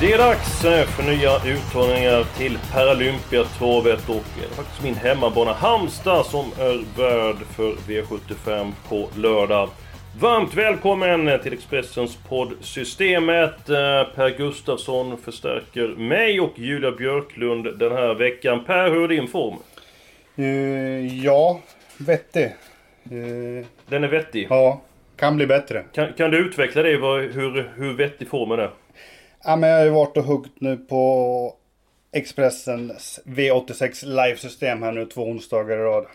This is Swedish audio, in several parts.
Det är dags eh, för nya uttagningar till Paralympiatravet och är faktiskt min hemmabana Halmstad som är värd för V75 på lördag. Varmt välkommen till Expressens podd Systemet. Eh, Per Gustafsson förstärker mig och Julia Björklund den här veckan. Per, hur är din form? Eh, ja, vettig. Eh, Den är vettig. ja, kan bli bättre. Kan, kan du utveckla det, hur, hur vettig formen är? Ja, men jag har ju varit och huggt nu på Expressens V86 live-system här nu två onsdagar i rad.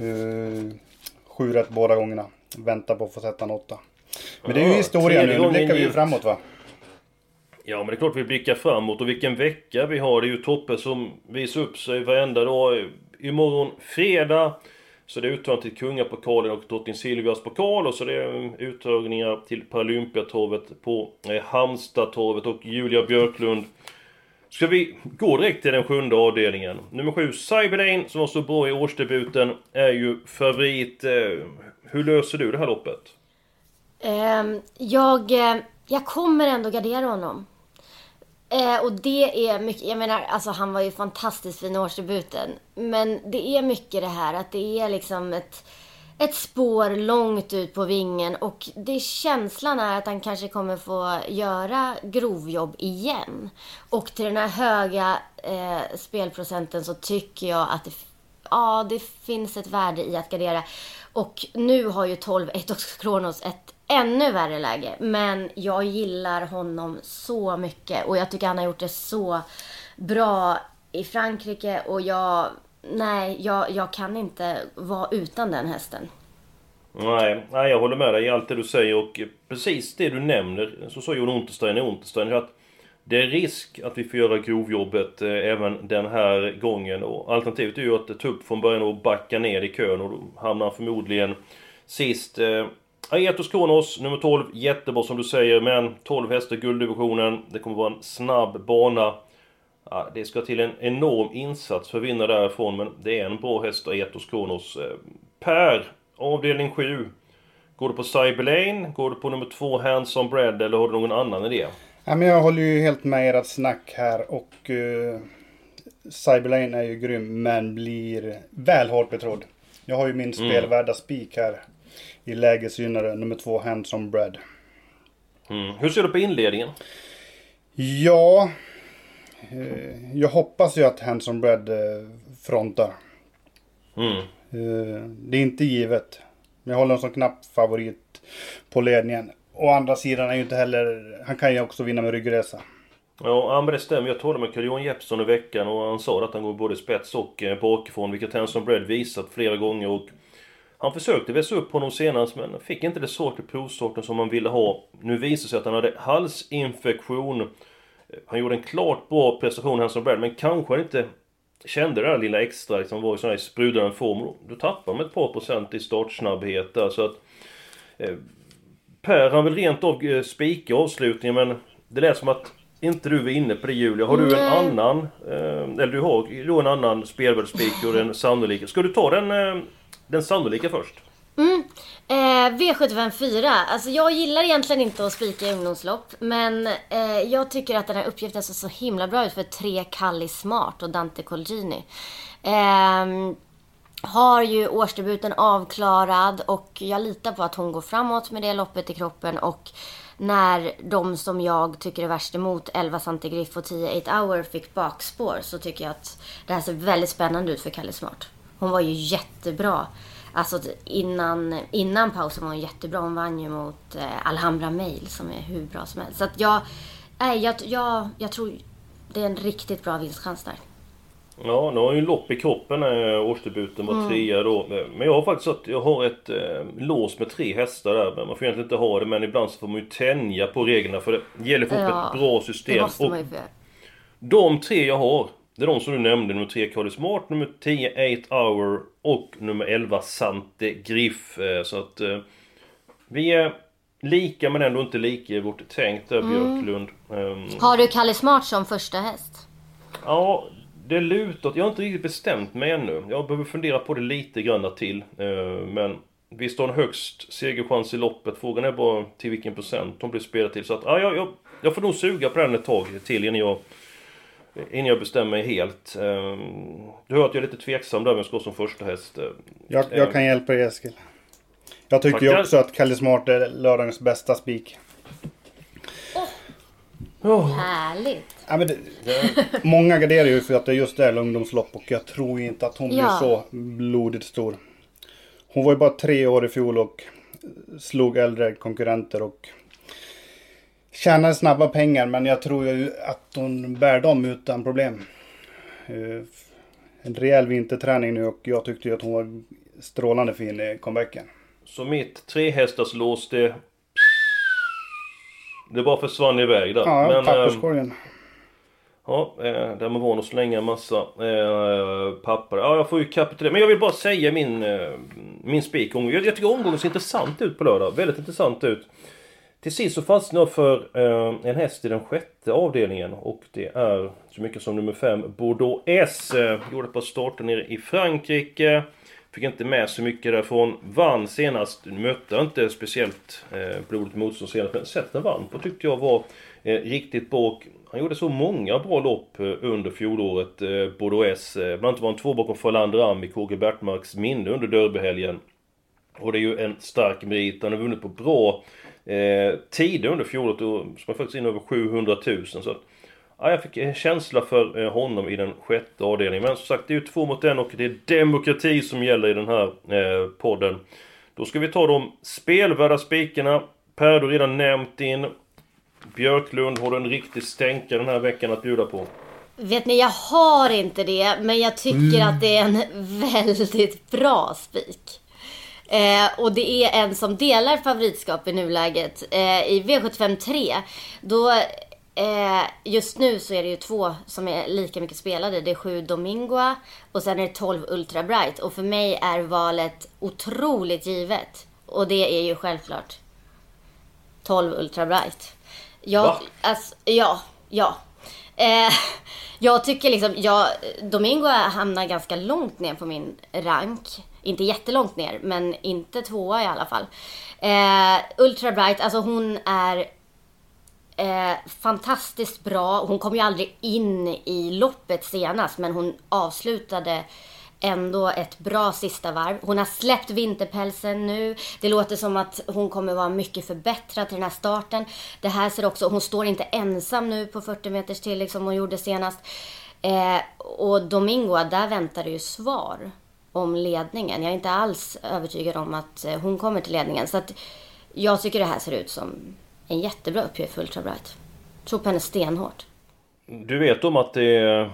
Uh, sju rätt båda gångerna. Väntar på att få sätta en åtta. Men det är ju historia nu, nu blickar vi ju framåt va? Ja men det är klart vi blickar framåt och vilken vecka vi har. Det är ju Toppe som visar upp sig varenda dag. Imorgon fredag så det är uttagning till Kungapokalen och Drottning Silvias pokal och så det är uttagningar till Paralympiatorvet på eh, Halmstadtorvet och Julia Björklund. Ska vi gå direkt till den sjunde avdelningen? Nummer sju, Cyberlane som var så bra i årsdebuten är ju favorit. Eh, hur löser du det här loppet? Ehm, jag, eh, jag kommer ändå gardera honom. Eh, och det är mycket, jag menar alltså han var ju fantastiskt fin i årsdebuten. Men det är mycket det här att det är liksom ett, ett spår långt ut på vingen och det känslan är att han kanske kommer få göra grovjobb igen. Och till den här höga eh, spelprocenten så tycker jag att det, ja, det finns ett värde i att gardera. Och nu har ju 12 Etox Kronos ett ännu värre läge. Men jag gillar honom så mycket och jag tycker han har gjort det så bra i Frankrike och jag, nej, jag, jag kan inte vara utan den hästen. Nej, nej, jag håller med dig i allt det du säger och precis det du nämner, så sa Jon Unterstein i Unterstein, att det är risk att vi får göra grovjobbet eh, även den här gången och alternativet är ju att ta upp från början och backa ner i kön och då hamnar han förmodligen sist. Eh, Aetos Kronos, nummer 12, jättebra som du säger, men 12 hästar i gulddivisionen. Det kommer vara en snabb bana. Ja, det ska till en enorm insats för att vinna därifrån, men det är en bra häst, Aetos Kronos. Eh, Per, avdelning 7. Går du på Cyberlane? Går du på nummer 2, Handsome Bread, eller har du någon annan idé? Ja, men jag håller ju helt med ert snack här och uh, Cyberlane är ju grym men blir väl hårt betrodd. Jag har ju min spelvärda spik här i lägesgynnare nummer två Handsome Bread. Mm. Hur ser du på inledningen? Ja, eh, jag hoppas ju att Handsome Bread eh, frontar. Mm. Eh, det är inte givet. Men jag håller honom som knapp favorit på ledningen. Å andra sidan är ju inte heller, han kan ju också vinna med ryggresa. Ja, men det stämmer. Jag talade med Carl-Johan Jeppsson i veckan och han sa att han går både spets och eh, bakifrån, vilket Handsome Bread visat flera gånger. Och han försökte vässa upp honom senast, men fick inte det så till provstarten som han ville ha. Nu visar det sig att han hade halsinfektion. Han gjorde en klart bra prestation, Handsome Bread, men kanske han inte kände det där lilla extra, liksom var i sån här sprudlande form. Då tappar man ett par procent i startsnabbhet där, så att... Eh, Per, han vill rent av eh, spika avslutningen, men det lät som att inte du var inne på det Julia. Har du en annan, eh, eller du har då en annan spelvärd spik och den sannolika. Ska du ta den, eh, den sannolika först? Mm. Eh, V754. Alltså jag gillar egentligen inte att spika i ungdomslopp. Men eh, jag tycker att den här uppgiften ser så himla bra ut för tre Kalli Smart och Dante Colgjini. Eh, har ju årsdebuten avklarad och jag litar på att hon går framåt med det loppet i kroppen och när de som jag tycker är värst emot, 11 Santigriff och 10 8 Hour, fick bakspår så tycker jag att det här ser väldigt spännande ut för Kalle Smart. Hon var ju jättebra. Alltså innan, innan pausen var hon jättebra. Hon vann ju mot eh, Alhambra Mail som är hur bra som helst. Så att jag, nej, jag, jag, jag tror det är en riktigt bra vinstchans där. Ja, nu har ju lopp i kroppen när årsdebuten var Mm. trea då. Men jag har faktiskt att jag har ett eh, lås med tre hästar där. Men man får egentligen inte ha det, men ibland så får man ju tänja på reglerna för det gäller för att få Ja, ett bra Det system. måste Och man ju få göra. de tre jag har, det är de som du nämnde. Nummer 3 Carly Smart, nummer 10 8 Hour och nummer 11 Sante Griff. Eh, Så att eh, vi är lika men ändå inte lika i vårt tänk där Björklund. Ehm, Har du Kalle Smart som första häst? Ja, det lutar Jag har inte riktigt bestämt mig ännu. Jag behöver fundera på det lite grann till. Eh, Men visst har hon högst segerchans i loppet. Frågan är bara till vilken procent hon blir spelad till. Så att, ja, jag, jag, jag får nog suga på den ett tag till innan jag, innan jag bestämmer mig helt. Eh, Du hör att jag är lite tveksam där vem ska som första häst. Jag, jag kan hjälpa dig Eskil. Jag tycker ju Tackar. också att Kalle Smart är lördagens bästa spik. Härligt. Ja, men det, många garderar ju för att det just är ungdomslopp och jag tror inte att hon blir Ja. så blodigt stor. Hon var ju bara tre år i fjol och slog äldre konkurrenter och tjänade snabba pengar men jag tror ju att hon bär dem utan problem. Eh, En rejäl vinterträning nu och jag tyckte ju att hon var strålande fin i comebacken. Så mitt trehästars lås det... Det bara försvann iväg där. Ja, Men, papperskorgen. Ja, eh, där man van att slänga massa eh, papper. Ja, jag får ju kapitulera. Men jag vill bara säga min, eh, min spik. Jag, jag tycker omgången ser intressant ut på lördag. Väldigt intressant ut. Till sist så fastnade jag för eh, en häst i den sjätte avdelningen. Och det är så mycket som nummer fem Bordeaux S. Eh, gjorde ett par starter nere i Frankrike. Fick inte med så mycket därifrån. Vann senast. Mötte inte speciellt eh, blodigt motstånd senast. Men sätten vann på tyckte jag var eh, riktigt bra. Och Han gjorde så många bra lopp eh, under fjolåret. Eh, Bordeaux S. Eh, bland annat var han två bakom Falander Am i KG Bertmarks minne under derbyhelgen. Och det är ju en stark merit. Han har vunnit på bra eh, tider under fjolåret och som faktiskt in över 700 000. Så att, ja, jag fick en känsla för eh, honom i den sjätte avdelningen. Men som sagt, det är ju två mot en och det är demokrati som gäller i den här eh, podden. Då ska vi ta de spelvärda spikarna. Per, du har redan nämnt in. Björklund har du en riktig stänka den här veckan att bjuda på. Vet ni, jag har inte det, men jag tycker att det är en väldigt bra spik. Eh, och det är en som delar favoritskap i nuläget. Eh, I V75 3, då eh, just nu så är det ju två som är lika mycket spelade. Det är sju Domingoa och sen är det 12 Ultra Bright. Och för mig är valet otroligt givet. Och det är ju självklart 12 Ultra Bright. Jag, Va? alltså, ja, ja. Eh, jag tycker liksom, jag, Domingo hamnar ganska långt ner på min rank. Inte jättelångt ner, men inte tvåa i alla fall. Eh, Ultra Bright, alltså hon är eh, fantastiskt bra. Hon kom ju aldrig in i loppet senast, men hon avslutade ändå ett bra sista varv. Hon har släppt vinterpälsen nu. Det låter som att hon kommer vara mycket förbättrad till den här starten. Det här ser också, hon står inte ensam nu på 40 meters tillägg som liksom hon gjorde senast. Eh, och Domingo, där väntar det ju svar om ledningen. Jag är inte alls övertygad om att eh, hon kommer till ledningen. Så att jag tycker det här ser ut som en jättebra uppgift för Ultra Bright. Tror på henne stenhårt. Du vet om att det är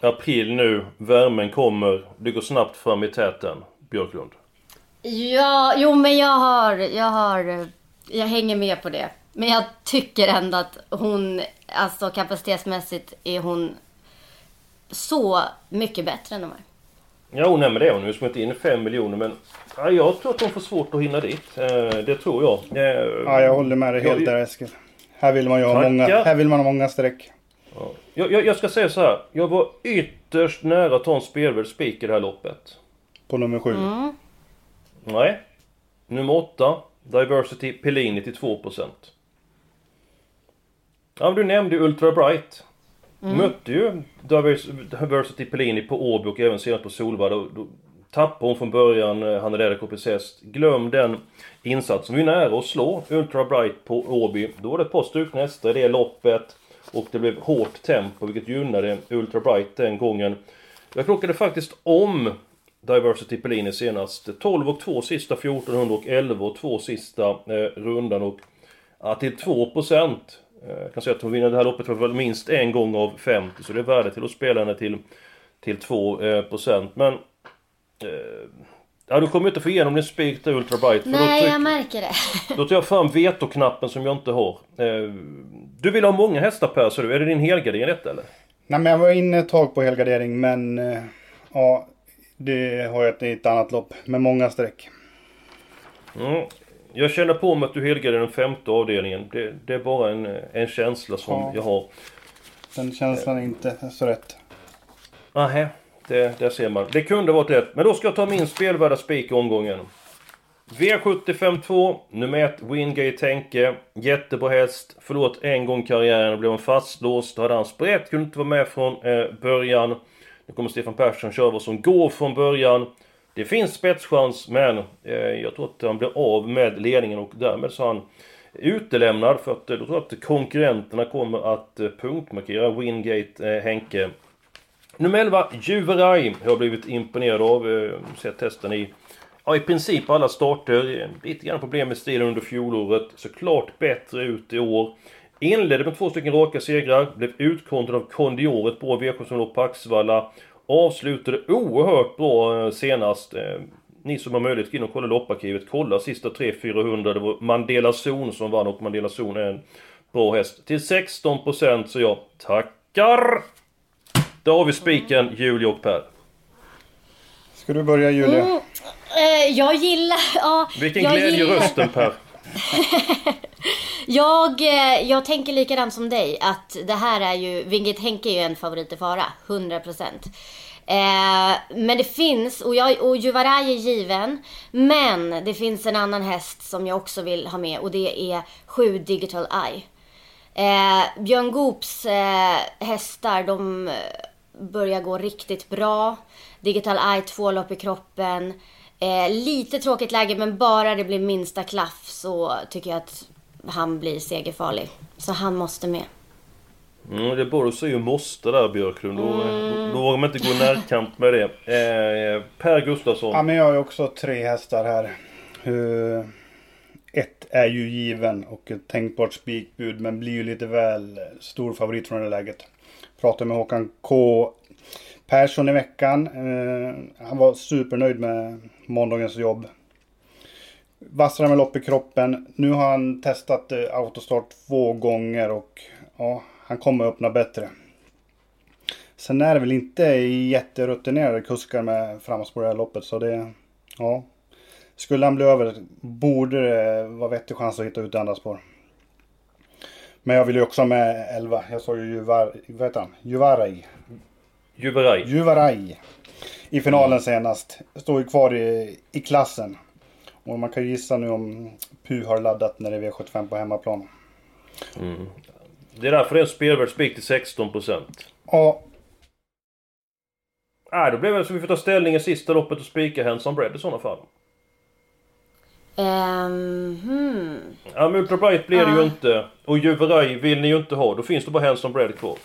april nu, värmen kommer, det går snabbt fram i täten, Björklund. Ja, jo men jag har, jag har, jag hänger med på det. Men jag tycker ändå att hon, alltså kapacitetsmässigt är hon så mycket bättre än de här. Ja, nej men det är hon. Nu ska inte in 5 miljoner men... Ja, jag tror att de får svårt att hinna dit. Eh, det tror jag. Eh, Ja, jag håller med dig helt jag- där Eskil. Här vill man ju ha många, här vill man ha många streck. Jag, jag, jag ska säga så här. Jag var ytterst nära att ta en spelvärd spik i det här loppet. På nummer sju. Nej. Nummer 8. Diversity Pellini till 2%. Ja, men du nämnde Ultra Bright. Mm. Mötte ju Diversity Pellini på Åby och även senare på Solvalla. Då, då tappade hon från början eh, Hanna Dede Coppicest. Glöm den insatsen. Vi är nära att slå Ultra Bright på Åby. Då var det ett par strukna hästar i det loppet. Och det blev hårt tempo vilket gynnade Ultra Bright den gången. Jag klockade faktiskt om Diversity Pellini senast. 12 och 2 sista 1400 och 11 och 2 sista eh, rundan. Och ja, till 2% jag kan säga att hon vinner det här loppet för väl minst en gång av 50. Så det är värde till att spela henne till till 2 eh, procent. Men... Eh, ja, du kommer inte få igenom din spik där Ultra Bright. för då Nej, tryck- jag märker det. Då tar jag fram vetoknappen som jag inte har. Eh, du vill ha många hästar Per, så du. Är det din helgardering detta eller? Nej men jag var inne ett tag på helgardering men eh, ja, det har jag i ett annat lopp med många streck. Mm. Jag känner på mig att du helgarderar den femte avdelningen. Det, det är bara en, en känsla som Ja. jag har. Den känslan är inte så rätt. Nähä, det, där ser man. Det kunde varit rätt. Men då ska jag ta min spelvärda spik i omgången. V75 nummer 1, Wingate Henke. Jättebra häst. Förlorat en gång i karriären blev en fastlåst. Då hade han sprätt, kunde inte vara med från eh, början. Nu kommer Stefan Persson köra vad som går från början. Det finns spetschans, men eh, jag tror att han blir av med ledningen och därmed så är han utelämnad för att eh, då tror jag att konkurrenterna kommer att eh, punktmarkera Wingate eh, Henke. Nummer 11, Juveraj. Jag har blivit imponerad av. Eh, sett testen i, ja, i princip alla starter. Eh, lite grann problem med stilen under fjolåret. Såklart bättre ut i år. Inledde med två stycken raka segrar. Blev utkontrad av Kondior, ett bra V7 som på Axevalla. Avslutade oerhört bra eh, senast. Eh, Ni som har möjlighet, gå in och kolla lopparkivet. Kolla sista 300-400. Det var Mandela Zon som vann och Mandela Zon är en bra häst. Till 16% så jag tackar! Då har vi spiken Julia och Per. Ska du börja Julia? Mm, eh, jag gillar... Ja, Vilken jag glädje i gillar- rösten Per. Jag, eh, jag tänker likadant som dig att det här är ju, Vingit Henke är ju en favorit i fara, 100%. Eh, men det finns, och, jag, och Juvaraj är given, men det finns en annan häst som jag också vill ha med och det är 7 Digital Eye. Eh, Björn Goops eh, hästar, de eh, börjar gå riktigt bra. Digital Eye, två lopp i kroppen. Eh, lite tråkigt läge, men bara det blir minsta klaff så tycker jag att han blir segerfarlig. Så han måste med. Mm, det är bara du säger måste där Björklund. Då, då vågar man inte gå i närkamp med det. Eh, per Gustafsson. Ja men jag har ju också tre hästar här. Eh, ett är ju given och ett tänkbart spikbud men blir ju lite väl stor favorit från det läget. Pratade med Håkan K Persson i veckan. Eh, han var supernöjd med måndagens jobb. Vassare med lopp i kroppen. Nu har han testat eh, autostart två gånger och ja, han kommer öppna bättre. Sen är det väl inte jätterutinerade kuskar med framåt på det här loppet så det... Ja. Skulle han bli över borde det vara vettig chans att hitta ut i andra spår. Men jag vill ju också ha med 11. Jag såg ju Juvar... Vad heter han? Juvaraj. Juveraj. Juvaraj. I finalen senast. Står ju kvar i, i klassen. Och man kan ju gissa nu om Pu har laddat när det är V75 på hemmaplan. Det är därför det är en spelvärd spik till 16%. Ja, Nej, då blir det så vi får ta ställning i sista loppet och spika Handsome Bread i sådana fall. Ehm, hmm. Ja, men Ultra Bright blir det ju inte. Och Juveraj vill ni ju inte ha. Då finns det bara Handsome Bread kvar.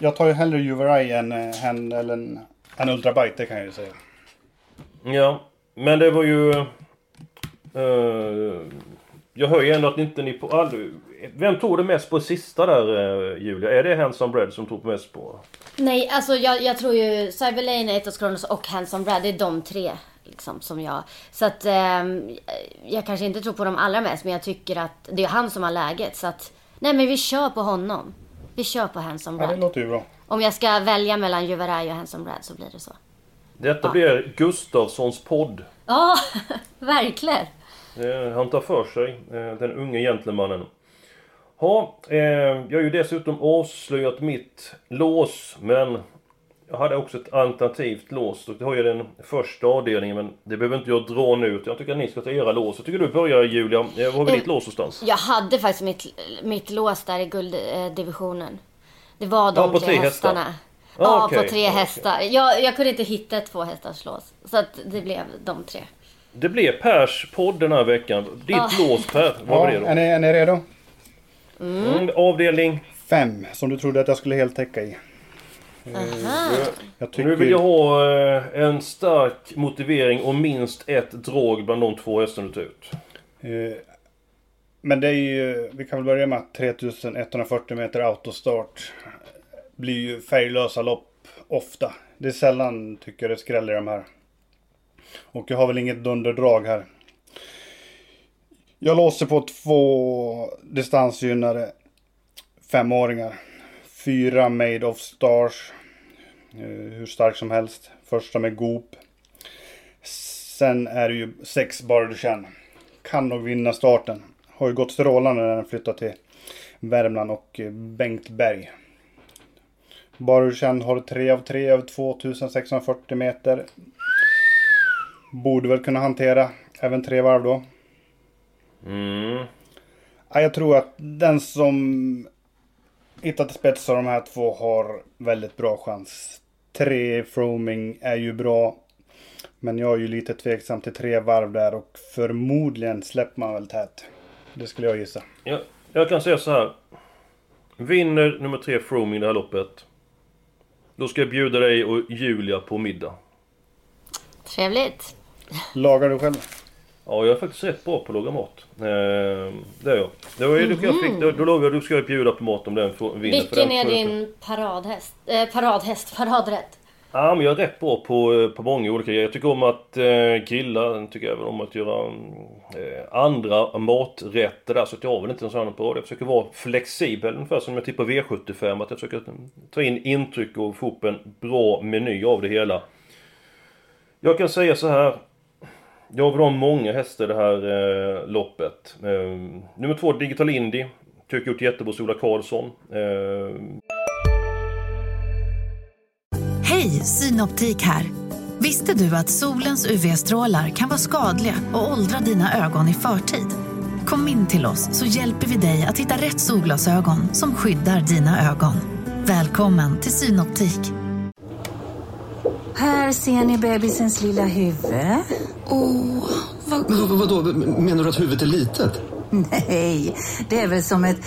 jag tar ju hellre Juvaraj än, eh, hen, eller en, en Ultrabite, det kan jag ju säga. Ja, men det var ju... eh, jag hör ju ändå att inte ni på all... Vem tog det mest på sista där eh, Julia? Är det Handsome Bread som tog mest på? Nej, alltså jag, jag tror ju Cyber Lane, Ethos Kronos och Handsome Brad, det är de tre. Liksom, som jag... Så att ehm, jag kanske inte tror på dem allra mest, men jag tycker att det är han som har läget. Så att, nej men vi kör på honom. Vi kör på Handsome Ja, det Brad. låter ju bra. Om jag ska välja mellan Juvaraj och Handsome Brad så blir det så. Detta blir Gustafssons podd. Ja, verkligen. Eh, han tar för sig, eh, den unge gentlemannen. Ja, eh, jag har ju dessutom avslöjat mitt lås, men jag hade också ett alternativt lås. Och det har ju den första avdelningen, men det behöver inte jag dra nu. Jag tycker att ni ska ta era lås. Jag tycker du börjar Julia. Var har vi ditt lås någonstans? Jag hade faktiskt mitt, mitt lås där i gulddivisionen. Det var de Ja, på tre, hästar. hästarna. Ah, Ja, okej, på tre okej. hästar. Jag, jag kunde inte hitta ett två hästars lås. Så att det blev de tre. Det blev Pers podd den här veckan. Ditt Ja. lås Per, vad var Ja, det är, då? ni, är ni redo? Mm, avdelning. Fem, som du trodde att jag skulle heltäcka i. Aha. Jag tycker... Nu vill jag ha eh, en stark motivering och minst ett drag bland de två hästarna du tar ut. Eh, Men det är ju, vi kan väl börja med att 3140 meter autostart blir ju färglösa lopp ofta. Det är sällan tycker jag det skräller i de här. Och jag har väl inget dunderdrag här. Jag låser på två distansgynnare. Femåringar. Fyra Made of Stars. Eh, hur stark som helst. Första med Goop. Sen är det ju sex Bardushan. du. Kan nog vinna starten. Har ju gått strålande när den flyttat till Värmland och eh, Bengtberg. Bardushan du har 3 av 3 över 2640 meter. Borde väl kunna hantera även tre varv då. Mm. Ja, jag tror att den som hittat spets av de här två har väldigt bra chans. Tre Froming är ju bra. Men jag är ju lite tveksam till tre varv där och förmodligen släpper man väl tät. Det skulle jag gissa. Jag, jag kan säga så här. Vinner nummer tre i det här loppet. Då ska jag bjuda dig och Julia på middag. Trevligt. Lagar du själv? Ja, jag är faktiskt rätt bra på att laga mat. Eh, det är jag. Det var, mm jag fick, då, då lovar jag att du ska bjuda på mat om den får, vinner. Vilken den är din paradhäst? Eh, paradhäst, paradrätt? Ja, men jag är rätt bra på, eh, på många olika grejer. Jag tycker om att eh, grilla, jag tycker även om att göra eh, andra maträtter där. Så att jag har väl inte en sån på det. Jag försöker vara flexibel, ungefär som jag tippar V75. Att jag försöker ta in intryck och få upp en bra meny av det hela. Jag kan säga så här. Jag vill ha många hästar i det här eh, loppet. Eh, nummer två, Digital Indy. Tycker gjort jättebra Sola Karlsson. Eh, Hej, Synoptik här. Visste du att solens UV-strålar kan vara skadliga och åldra dina ögon i förtid? Kom in till oss så hjälper vi dig att hitta rätt solglasögon som skyddar dina ögon. Välkommen till Synoptik. Här ser ni bebisens lilla huvud. Åh, vad... Men, vadå, menar du att huvudet är litet? Nej, det är väl som ett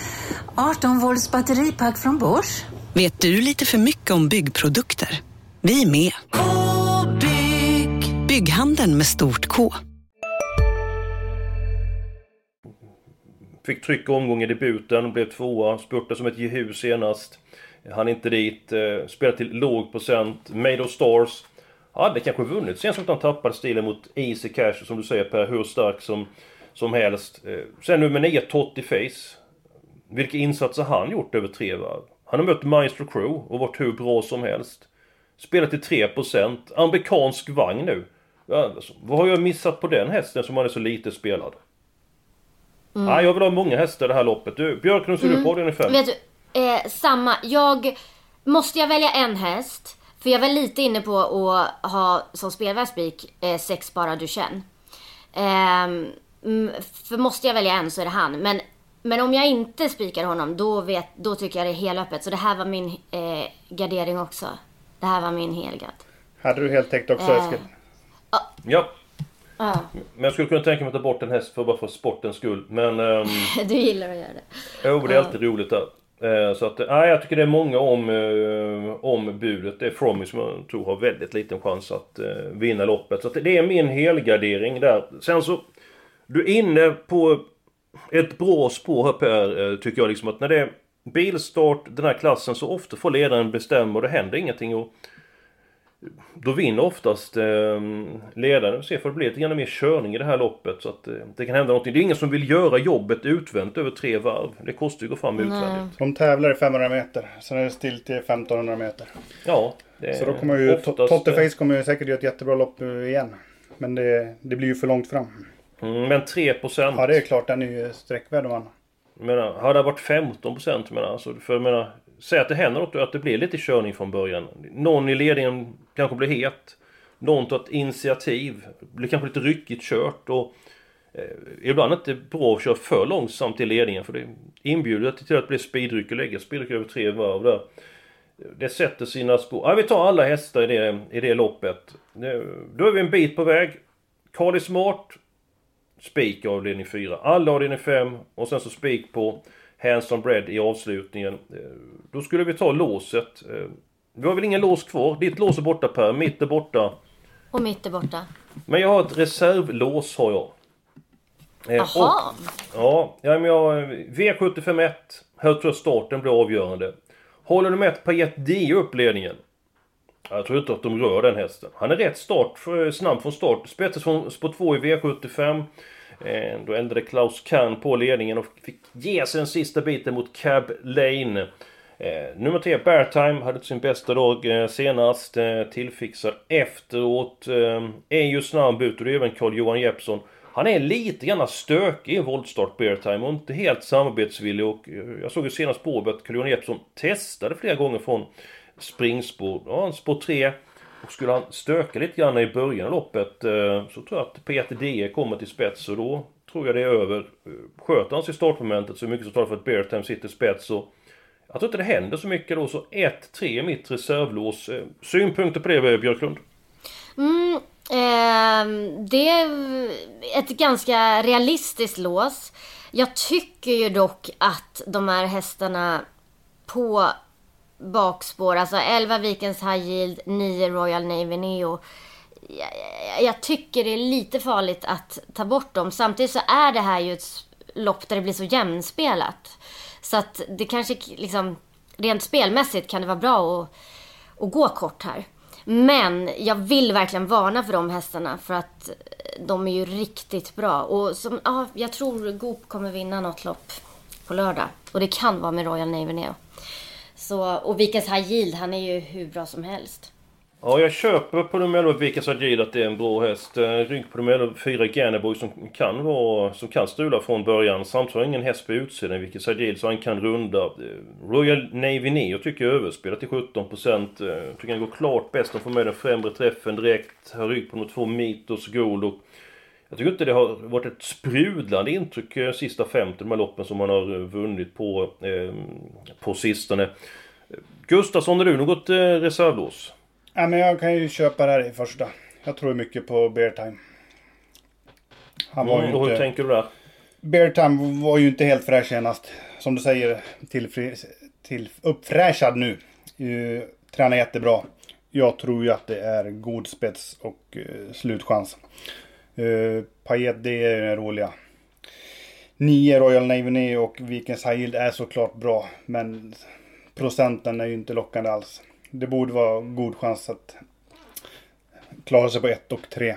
18 volts batteripack från Bors. Vet du lite för mycket om byggprodukter? Vi är med. K-bygg. Bygghandeln med stort K. Fick tryck och omgång i debuten, blev tvåa, spurtade som ett jehu senast. Han inte dit, eh, spelade till låg procent. Made of Stars. Hade kanske vunnit senast att han tappade stilen mot Easy Cash, som du säger Per, hur stark som, som helst. Eh, sen nummer 9, Totti Face. Vilka insatser har han gjort över tre varv? Han har mött Maestro Crew och varit hur bra som helst. Spelat till 3%. Amerikansk vagn nu. Ja, alltså, vad har jag missat på den hästen som han är så lite spelad? Nej, jag vill ha många hästar i det här loppet. Du, Björklund, ser du på i fem? Vet du, eh, samma. Jag... Måste jag välja en häst? För jag var lite inne på att ha som spelvärldsspik eh, sex bara du känn. Ehm, mm, för måste jag välja en så är det han. Men, men om jag inte spikar honom då, vet, då tycker jag det är helöppet. Så det här var min eh, gardering också. Det här var min helgard. Hade du helt täckt också Eh. Eskil? Ja. Ja, Men jag skulle kunna tänka mig att ta bort en häst för bara för sportens skull. Men... Um, du gillar att göra det. jo, det är alltid roligt där. Eh, så att, nej, jag tycker det är många om, eh, om budet. Det är Frommy som jag tror har väldigt liten chans att eh, vinna loppet. Så att det är min helgardering där. Sen så... Du är inne på ett bra spår här Per, tycker jag liksom att när det är bilstart, den här klassen, så ofta får ledaren bestämma och det händer ingenting. Och då vinner oftast eh, ledaren. Se för det blir lite grann mer körning i det här loppet. Så att eh, det kan hända någonting. Det är ingen som vill göra jobbet utvänt över tre varv. Det kostar ju att gå fram utvändigt. De tävlar i 500 meter. Sen är det still till 1500 meter. Ja, det Så då kommer ju oftast, Totteface kommer ju säkert göra ett jättebra lopp igen. Men det, det blir ju för långt fram. Mm, men 3%. Ja det är klart, den är ju sträckvärd om man. Jag menar, hade det varit 15% menar, alltså, för menar, Säg att det händer något och att det blir lite körning från början. Någon i ledningen kanske blir het. Någon tar ett initiativ. Det blir kanske lite ryckigt kört och eh, Ibland är det inte bra att köra för långsamt i ledningen för det inbjuder till att det blir speedryck och lägga speedryck över tre varv där. Det sätter sina spår. Ja, vi tar alla hästar i det, i det loppet. Då är vi en bit på väg. Carly Smart Spik avdelning 4. Alla avdelning 5 och sen så spik på Hands on Bread i avslutningen. Eh, Då skulle vi ta låset. Eh, Vi har väl ingen lås kvar? Ditt lås är borta Per, mitt är borta. Och mitt är borta. Men jag har ett reservlås har jag. Eh, Jaha. Ja, ja men jag... V751. Här tror jag starten blir avgörande. Håller du med ett Payet Dio upp ledningen? Jag tror inte att de rör den hästen. Han är rätt start, snabb från start. Spetsas från spår 2 i V75. Eh, då eldade Klaus Kahn på ledningen och fick ge sig den sista biten mot Cab Lane. Eh, nummer 3, Beartime, hade sin bästa dag eh, senast. Eh, tillfixad efteråt. Eh, är ju snabb ut och det är även Carl-Johan Jeppsson. Han är lite grann stökig i voltstart Beartime och inte helt samarbetsvillig och eh, jag såg ju senast på att Carl-Johan Jeppsson testade flera gånger från springspår, ja, spår 3. Och skulle han stöka lite grann i början av loppet eh, så tror jag att Peter DE kommer till spets och då tror jag det är över. Eh, sköter han sig i startmomentet så är det mycket som talar för att Beartime sitter spets och jag tror inte det händer så mycket då så 1-3 mitt reservlås. Eh, synpunkter på det Björklund? Mm, eh, det är ett ganska realistiskt lås. Jag tycker ju dock att de här hästarna på bakspår, alltså 11 Vikens High Yield, 9 Royal Navy Neo. Jag, jag, jag tycker det är lite farligt att ta bort dem. Samtidigt så är det här ju ett lopp där det blir så jämnspelat. Så att det kanske liksom, rent spelmässigt kan det vara bra att, att gå kort här. Men jag vill verkligen varna för de hästarna för att eh, de är ju riktigt bra. Och som, ja, jag tror Goop kommer vinna något lopp på lördag. Och det kan vara med Royal Navy Neo. Så, och Vikas High Yield, han är ju hur bra som helst. Ja, jag köper på nummer 11 Vikas Agil att det är en bra häst. Eh, rygg på nummer 11 4 Ganeboy som kan vara, som kan strula från början. Samtidigt har ingen häst på utsidan, Vikas Yield, så han kan runda. Eh, Royal Navy Neo tycker jag är överspelat till 17%. Jag eh, tycker han går klart bäst Han får med den främre träffen direkt. Har rygg på nummer 2 Mitos Gold och jag tycker inte det har varit ett sprudlande intryck eh, sista 50 de här loppen som man har vunnit på, eh, på sistone. Gustafsson, är du något eh, reservlås? Ja, men jag kan ju köpa det här i första. Jag tror mycket på Beartime. Han var mm, ju inte... Hur tänker du där? Beartime var ju inte helt fräsch senast. Som du säger, till, till uppfräschad nu. Uh, tränar jättebra. Jag tror ju att det är god spets och uh, slutchans. Uh, Payet, det är den roliga. 9 Royal Navy och Vikings High Yield är såklart bra. Men procenten är ju inte lockande alls. Det borde vara god chans att klara sig på 1 och 3.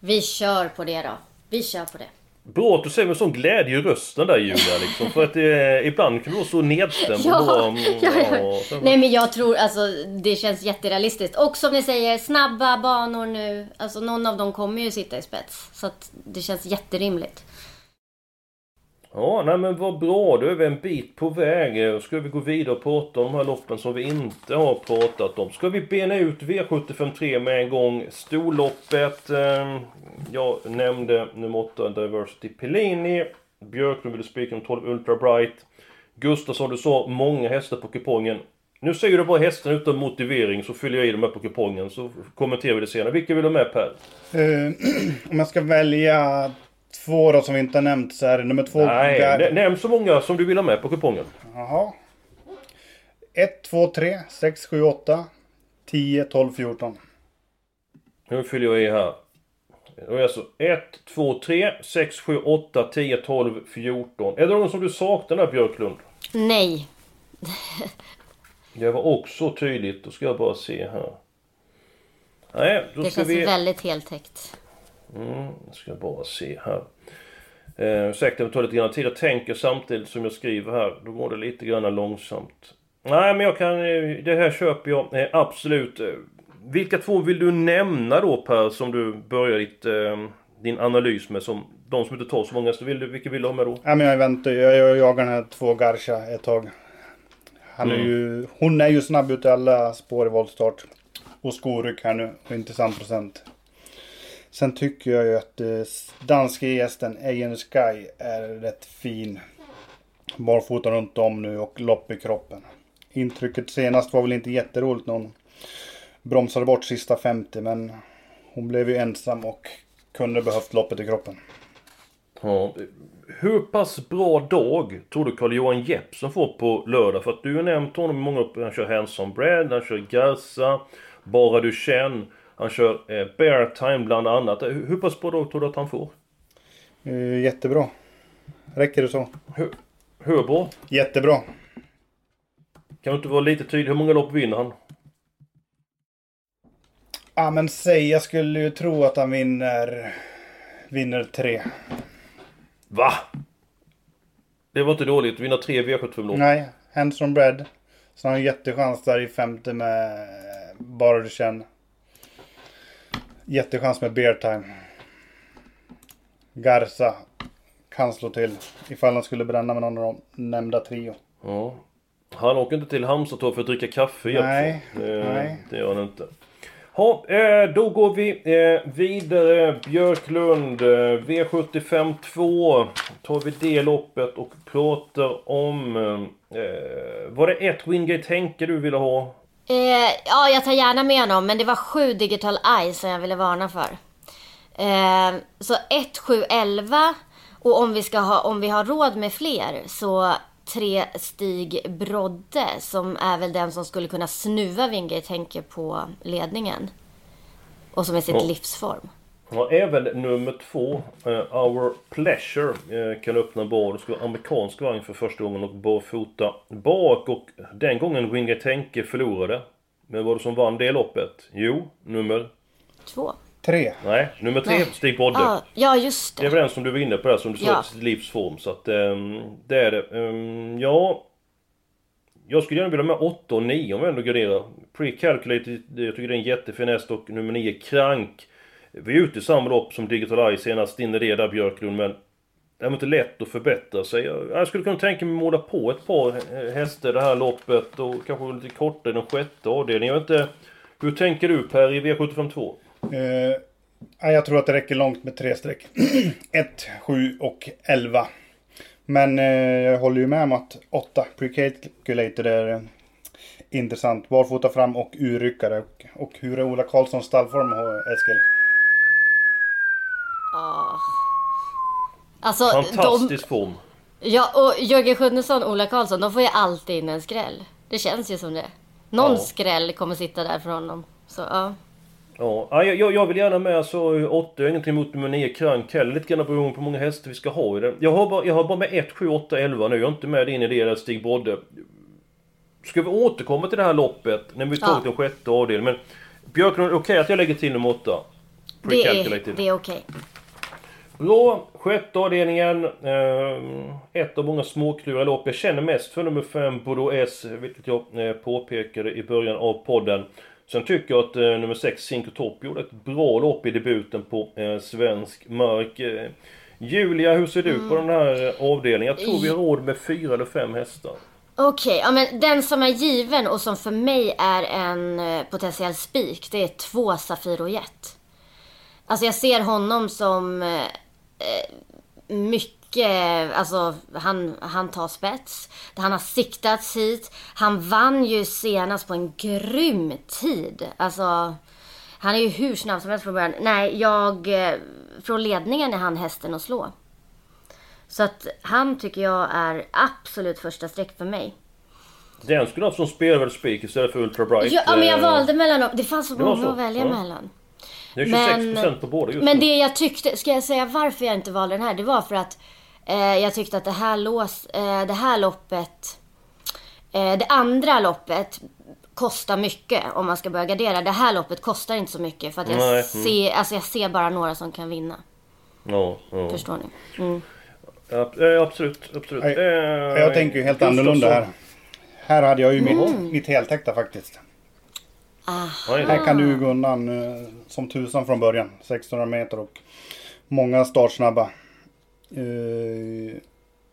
Vi kör på det då. Vi kör på det. Bra att du säger med sån glädje i rösten där Julia liksom. För att eh, ibland kan du vara så nedstämd ja, bara, mm, ja, ja. Nej men jag tror alltså det känns jätterealistiskt. Och som ni säger, snabba banor nu. Alltså någon av dem kommer ju sitta i spets. Så att det känns jätterimligt. Ja, nej men vad bra. Då är vi en bit på väg. Ska vi gå vidare och prata om de här loppen som vi inte har pratat om. Ska vi bena ut V753 med en gång. Storloppet. Eh, jag nämnde nummer 8 Diversity Pellini. Björklund ville spika om 12 Ultra Bright. Gustafsson, du sa många hästar på kupongen. Nu säger du bara hästen utan motivering så fyller jag i dem här på kupongen så kommenterar vi det senare. Vilka vill du ha med Per? Uh, om jag ska välja två då som vi inte har nämnt så är det nummer två. Nej, nämn så många som du vill ha med på kupongen. Jaha. 1, 2, 3, 6, 7, 8, 10, 12, 14. Nu fyller jag i här. Det är alltså 1, 2, 3, 6, 7, 8, 10, 12, 14. Är det någon som du saknar där Björklund? Nej. det var också tydligt. Då ska jag bara se här. Nej, då det ska känns vi... väldigt heltäckt. Mm, jag ska bara se här. Eh, ursäkta det tar lite grann tid. Jag tänker samtidigt som jag skriver här. Då går det lite grann långsamt. Nej men jag kan... Eh, det här köper jag eh, absolut. Eh, vilka två vill du nämna då Per som du börjar ditt, din analys med? Som de som inte tar så många. Så vill du, vilka vill du ha med då? Ja, men jag väntar jag, jag jagar den här två Garcha ett tag. Han är mm. ju, hon är ju snabb ut i alla spår i voltstart. Och skoryck här nu. Och procent. Sen tycker jag ju att eh, danska gästen Ayen Sky är rätt fin. Barfota runt om nu och lopp i kroppen. Intrycket senast var väl inte jätteroligt när hon bromsade bort sista 50 men hon blev ju ensam och kunde behövt loppet i kroppen. Ja, hur pass bra dag tror du Carl-Johan Jeppsson får på lördag? För att du har nämnt honom i många upp. Han kör Handsome Bread, han kör Gaza, Bara du känn. Han kör eh, Bear Time bland annat. Hur pass bra dag tror du att han får? Uh, jättebra. Räcker det så? Hur, hur bra? Jättebra. Kan du inte vara lite tydlig? Hur många lopp vinner han? Ja men säg, jag skulle ju tro att han vinner... Vinner tre. Va? Det var inte dåligt. Vinna tre V75-lopp. Nej, Hands from Bread. Så han har en jättechans där i femte med Bara du känner. Jättechans med Bear Time. Garza kan slå till ifall han skulle bränna med någon av de nämnda trio. Ja. Han åker inte till Halmstad för att dricka kaffe Nej. Det, nej. det gör han inte. Ja, eh, då går vi eh, vidare. Björklund, eh, V75 2. Tar vi det loppet och pratar om... Var det ett Wingate Henke du ville ha? Eh, ja, jag tar gärna med honom, men det var sju Digital Eye som jag ville varna för. Eh, så 1, 7, 11 och om vi, ska ha, om vi har råd med fler så tre Stig Brodde som är väl den som skulle kunna snuva Wingate tänker på ledningen. Och som är sitt Ja. livsform. Ja, även nummer två, eh, Our Pleasure, eh, kan öppna bra. Det ska vara amerikansk vagn för första gången och barfota bak. Och den gången Wingate Henke förlorade. Men vad var det som vann det loppet? Jo, nummer... Två. Tre. Nej, nummer tre, Nej. Stig Brodde. Ja, ja, just Det är det. väl den som du var inne på där som du sa Ja. i sitt livs form. Så att ehm, det är det. Ehm, ja... Jag skulle gärna vilja ha med 8 och 9 om vi ändå garderar. Pre-calculated, det- jag tycker det är en jättefin häst och nummer 9 Krank. Vi är ute i samma lopp som Digital Eye senast din reda där Björklund men... Det är inte lätt att förbättra sig. Jag, skulle kunna tänka mig att måla på ett par hästar det här loppet och kanske lite kortare i den sjätte avdelningen. Jag vet inte... Hur tänker du Per i V752? Eh, jag tror att det räcker långt med tre streck. 1, 7 och 11. Men eh, jag håller ju med om att 8 precalculator är intressant. Barfota fram och urryckare. Och, och hur är Ola Karlssons stallform Eskil? Ah. Alltså, Fantastisk form. de, ja, och Jörgen Sjunnesson och Ola Karlsson, de får ju alltid in en skräll. Det känns ju som det. Någon Ja. skräll kommer sitta där för honom. Så ja. Ja, ja, jag, jag vill gärna med alltså 8, jag har ingenting emot nummer 9 Krank heller. Lite grann beroende på hur många hästar vi ska ha i den. Jag har bara, jag har bara med 1, 7, 8, 11 nu. Jag är inte med in i det där Stig Brodde. Ska vi återkomma till det här loppet när vi tagit Ja. den sjätte avdelningen? Men Björklund, okej att jag lägger till nummer 8? Det är, det är okej. Bra, sjätte avdelningen. Eh, ett av många småkluriga lopp. Jag känner mest för nummer 5, Bordeaux S, vilket jag eh, påpekade i början av podden. Sen tycker jag att eh, nummer 6, Cinco Top, gjorde ett bra lopp i debuten på eh, svensk mark. Eh, Julia, hur ser du på den här avdelningen? Jag tror vi har råd med fyra eller fem hästar. Okej, ja, men den som är given och som för mig är en eh, potentiell spik, det är två Safiro Jet. Alltså jag ser honom som eh, mycket, alltså han, han tar spets. Han har siktats hit. Han vann ju senast på en grym tid. Alltså, han är ju hur snabb som helst från början. Nej, jag, eh, från ledningen är han hästen att slå. Så att han tycker jag är absolut första streck för mig. Den skulle ha haft som spelvärd spik istället för Ultra Bright. Ja, men jag Eh, valde mellan dem. Det fanns så många att välja ja. mellan. Det är 26% på båda just Men nu. det jag tyckte, ska jag säga varför jag inte valde den här? Det var för att eh, jag tyckte att det här, lås, eh, det här loppet, eh, det andra loppet kostar mycket om man ska börja gardera. Det här loppet kostar inte så mycket för att jag, Nej, mm. ser, alltså jag ser bara några som kan vinna. Ja, ja. Förstår ni? Mm. Ja, eh, absolut, absolut. Jag, Eh, jag tänker ju helt annorlunda här. Här hade jag ju Mm. mitt, mitt heltäckta faktiskt. Här kan du gå undan eh, som tusan från början. 1600 meter och många startsnabba. Eh,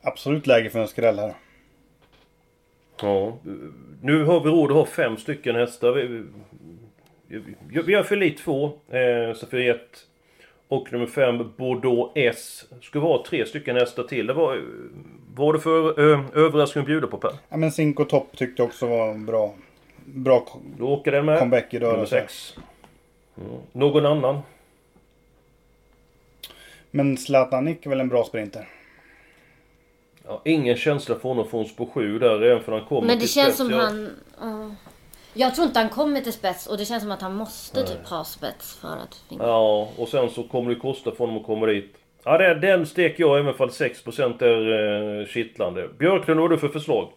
absolut läge för en skräll här. Ja, nu har vi råd att ha fem stycken hästar. Vi, vi, vi har Felit 2, eh, Safir 1 och nummer 5 Bordeaux S. Ska vi ha tre stycken hästar till. Det var, vad var det för ö, överraskning att bjuda på Per? Ja, men Cinco Top tyckte jag också var bra, bra Då åker den med. comeback i Nummer rörelse. 6. Mm. Någon annan? Men Zlatan Nick är väl en bra sprinter. Ja, ingen känsla för honom från spår 7 där, även för han kommer Men det till känns spets. som Jag- han... ja. Jag tror inte han kommer till spets och det känns som att han måste typ ha spets för att vinna. Ja, och sen så kommer det kosta för honom att komma dit. Ja, det, den steker jag även fall 6% är eh, kittlande. Björklund, vad har du för förslag?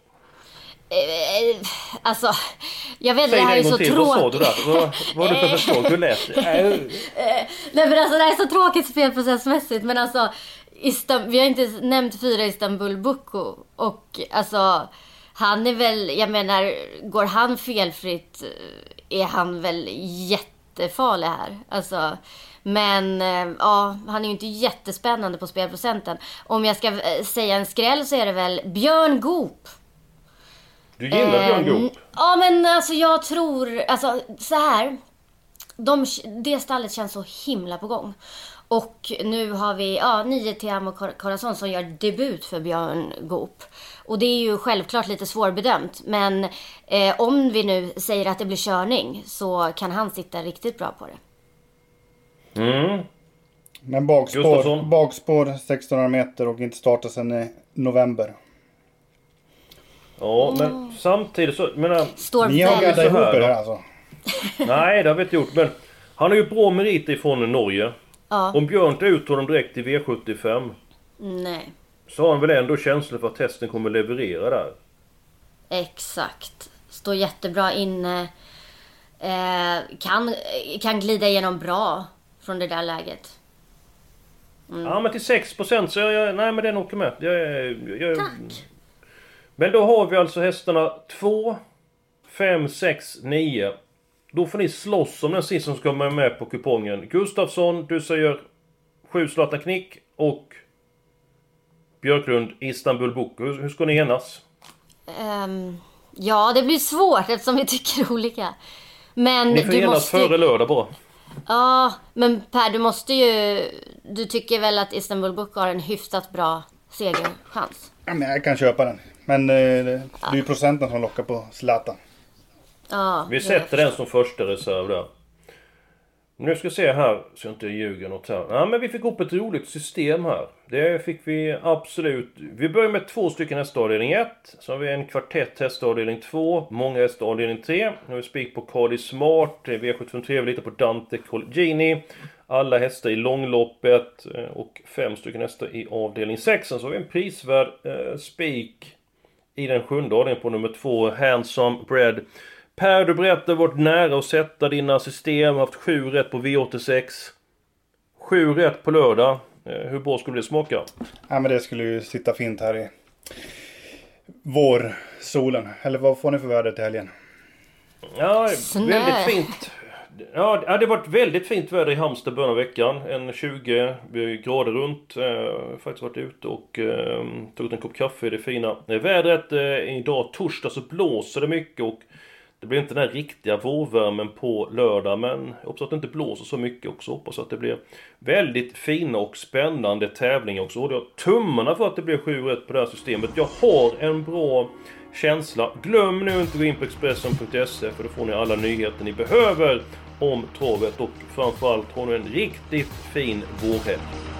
Eh, Alltså, Jag vet, Säg det här är så till. Vad sa du tråkigt. där? Vad, vad du för förslag? Hur lät? Äh, Nej men alltså det här är så tråkigt spelprocessmässigt men alltså Istam- vi har inte nämnt fyra Istanbul Boko och alltså han är väl, jag menar, går han felfritt eh, är han väl jättefarlig här. Alltså, men eh, ja, han är ju inte jättespännande på spelprocenten. Om jag ska eh, säga en skräll så är det väl Björn Goop. Du gillar Björn Eh, Goop? Ja men alltså jag tror, alltså så här. De, det stallet känns så himla på gång. Och nu har vi ja, nio Tiamo Cor- Corazon som gör debut för Björn Goop. Och det är ju självklart lite svårbedömt. Men eh, om vi nu säger att det blir körning så kan han sitta riktigt bra på det. Mm. Men bakspår, Gustafsson? bakspår 1600 meter och inte starta sen i november. Ja, men samtidigt så... Menar, Står Ni har Så gaddat ihop er här alltså. nej, det har vi inte gjort. Men han har ju bra meriter ifrån Norge. Ja. Om Björn tar ut honom direkt i V75 Nej, så har han väl ändå känsla för att testen kommer leverera där. exakt. Står jättebra inne. Eh, kan, kan glida igenom bra från det där läget. Ja men till 6% så jag, jag, nej men den åker med. Jag, jag, jag, Tack. Men då har vi alltså hästarna 2, 5, 6, 9. Då får ni slåss om den sista som ska vara med på kupongen. Gustafsson, du säger 7 Zlatan Knick och Björklund Istanbul Boko. Hur, hur ska ni enas? Ehm, ja, det blir svårt eftersom vi tycker olika. Men Ni får du enas måste före lördag bara. Ja, men Per, du måste ju... Du tycker väl att Istanbul Book har en hyfsat bra segerchans? Ja, men jag kan köpa den. Men eh, det är ju procenten som lockar på Zlatan. Ja, Vi sätter den som första reserv där. Nu ska jag se här, så jag inte ljuger något här. Ja, men vi fick upp ett roligt system här. Det fick vi absolut. Vi börjar med två stycken hästar avdelning 1. Så har vi en kvartett hästar avdelning 2. Många hästar avdelning 3. Nu har vi spik på Cardi Smart. V753, vi litar på Dante Colgini. Alla hästar i långloppet. eh, Och fem stycken hästar i avdelning 6. Sen så har vi en prisvärd eh, spik i den sjunde avdelningen på nummer två, Handsome Bread. Per, du berättade varit nära att sätta dina system, haft sju rätt på V86. Sju rätt på lördag. Eh, Hur bra skulle det smaka? Ja, men det skulle ju sitta fint här i vårsolen. Eller vad får ni för väder till helgen? Ja, väldigt fint. Ja, det har varit väldigt fint väder i Halmstad början av veckan. En 20 eh, grader runt. Eh, faktiskt varit ute och eh, tagit en kopp kaffe i det fina vädret. Eh, idag torsdag så blåser det mycket och det blir inte den här riktiga vårvärmen på lördag men jag hoppas att det inte blåser så mycket också. Hoppas att det blir väldigt fina och spännande tävlingar också. Och jag tummarna för att det blir 7 rätt på det här systemet. Jag har en bra känsla. Glöm nu inte att gå in på Expressen.se för då får ni alla nyheter ni behöver om travet och framförallt har ni en riktigt fin vårhelg.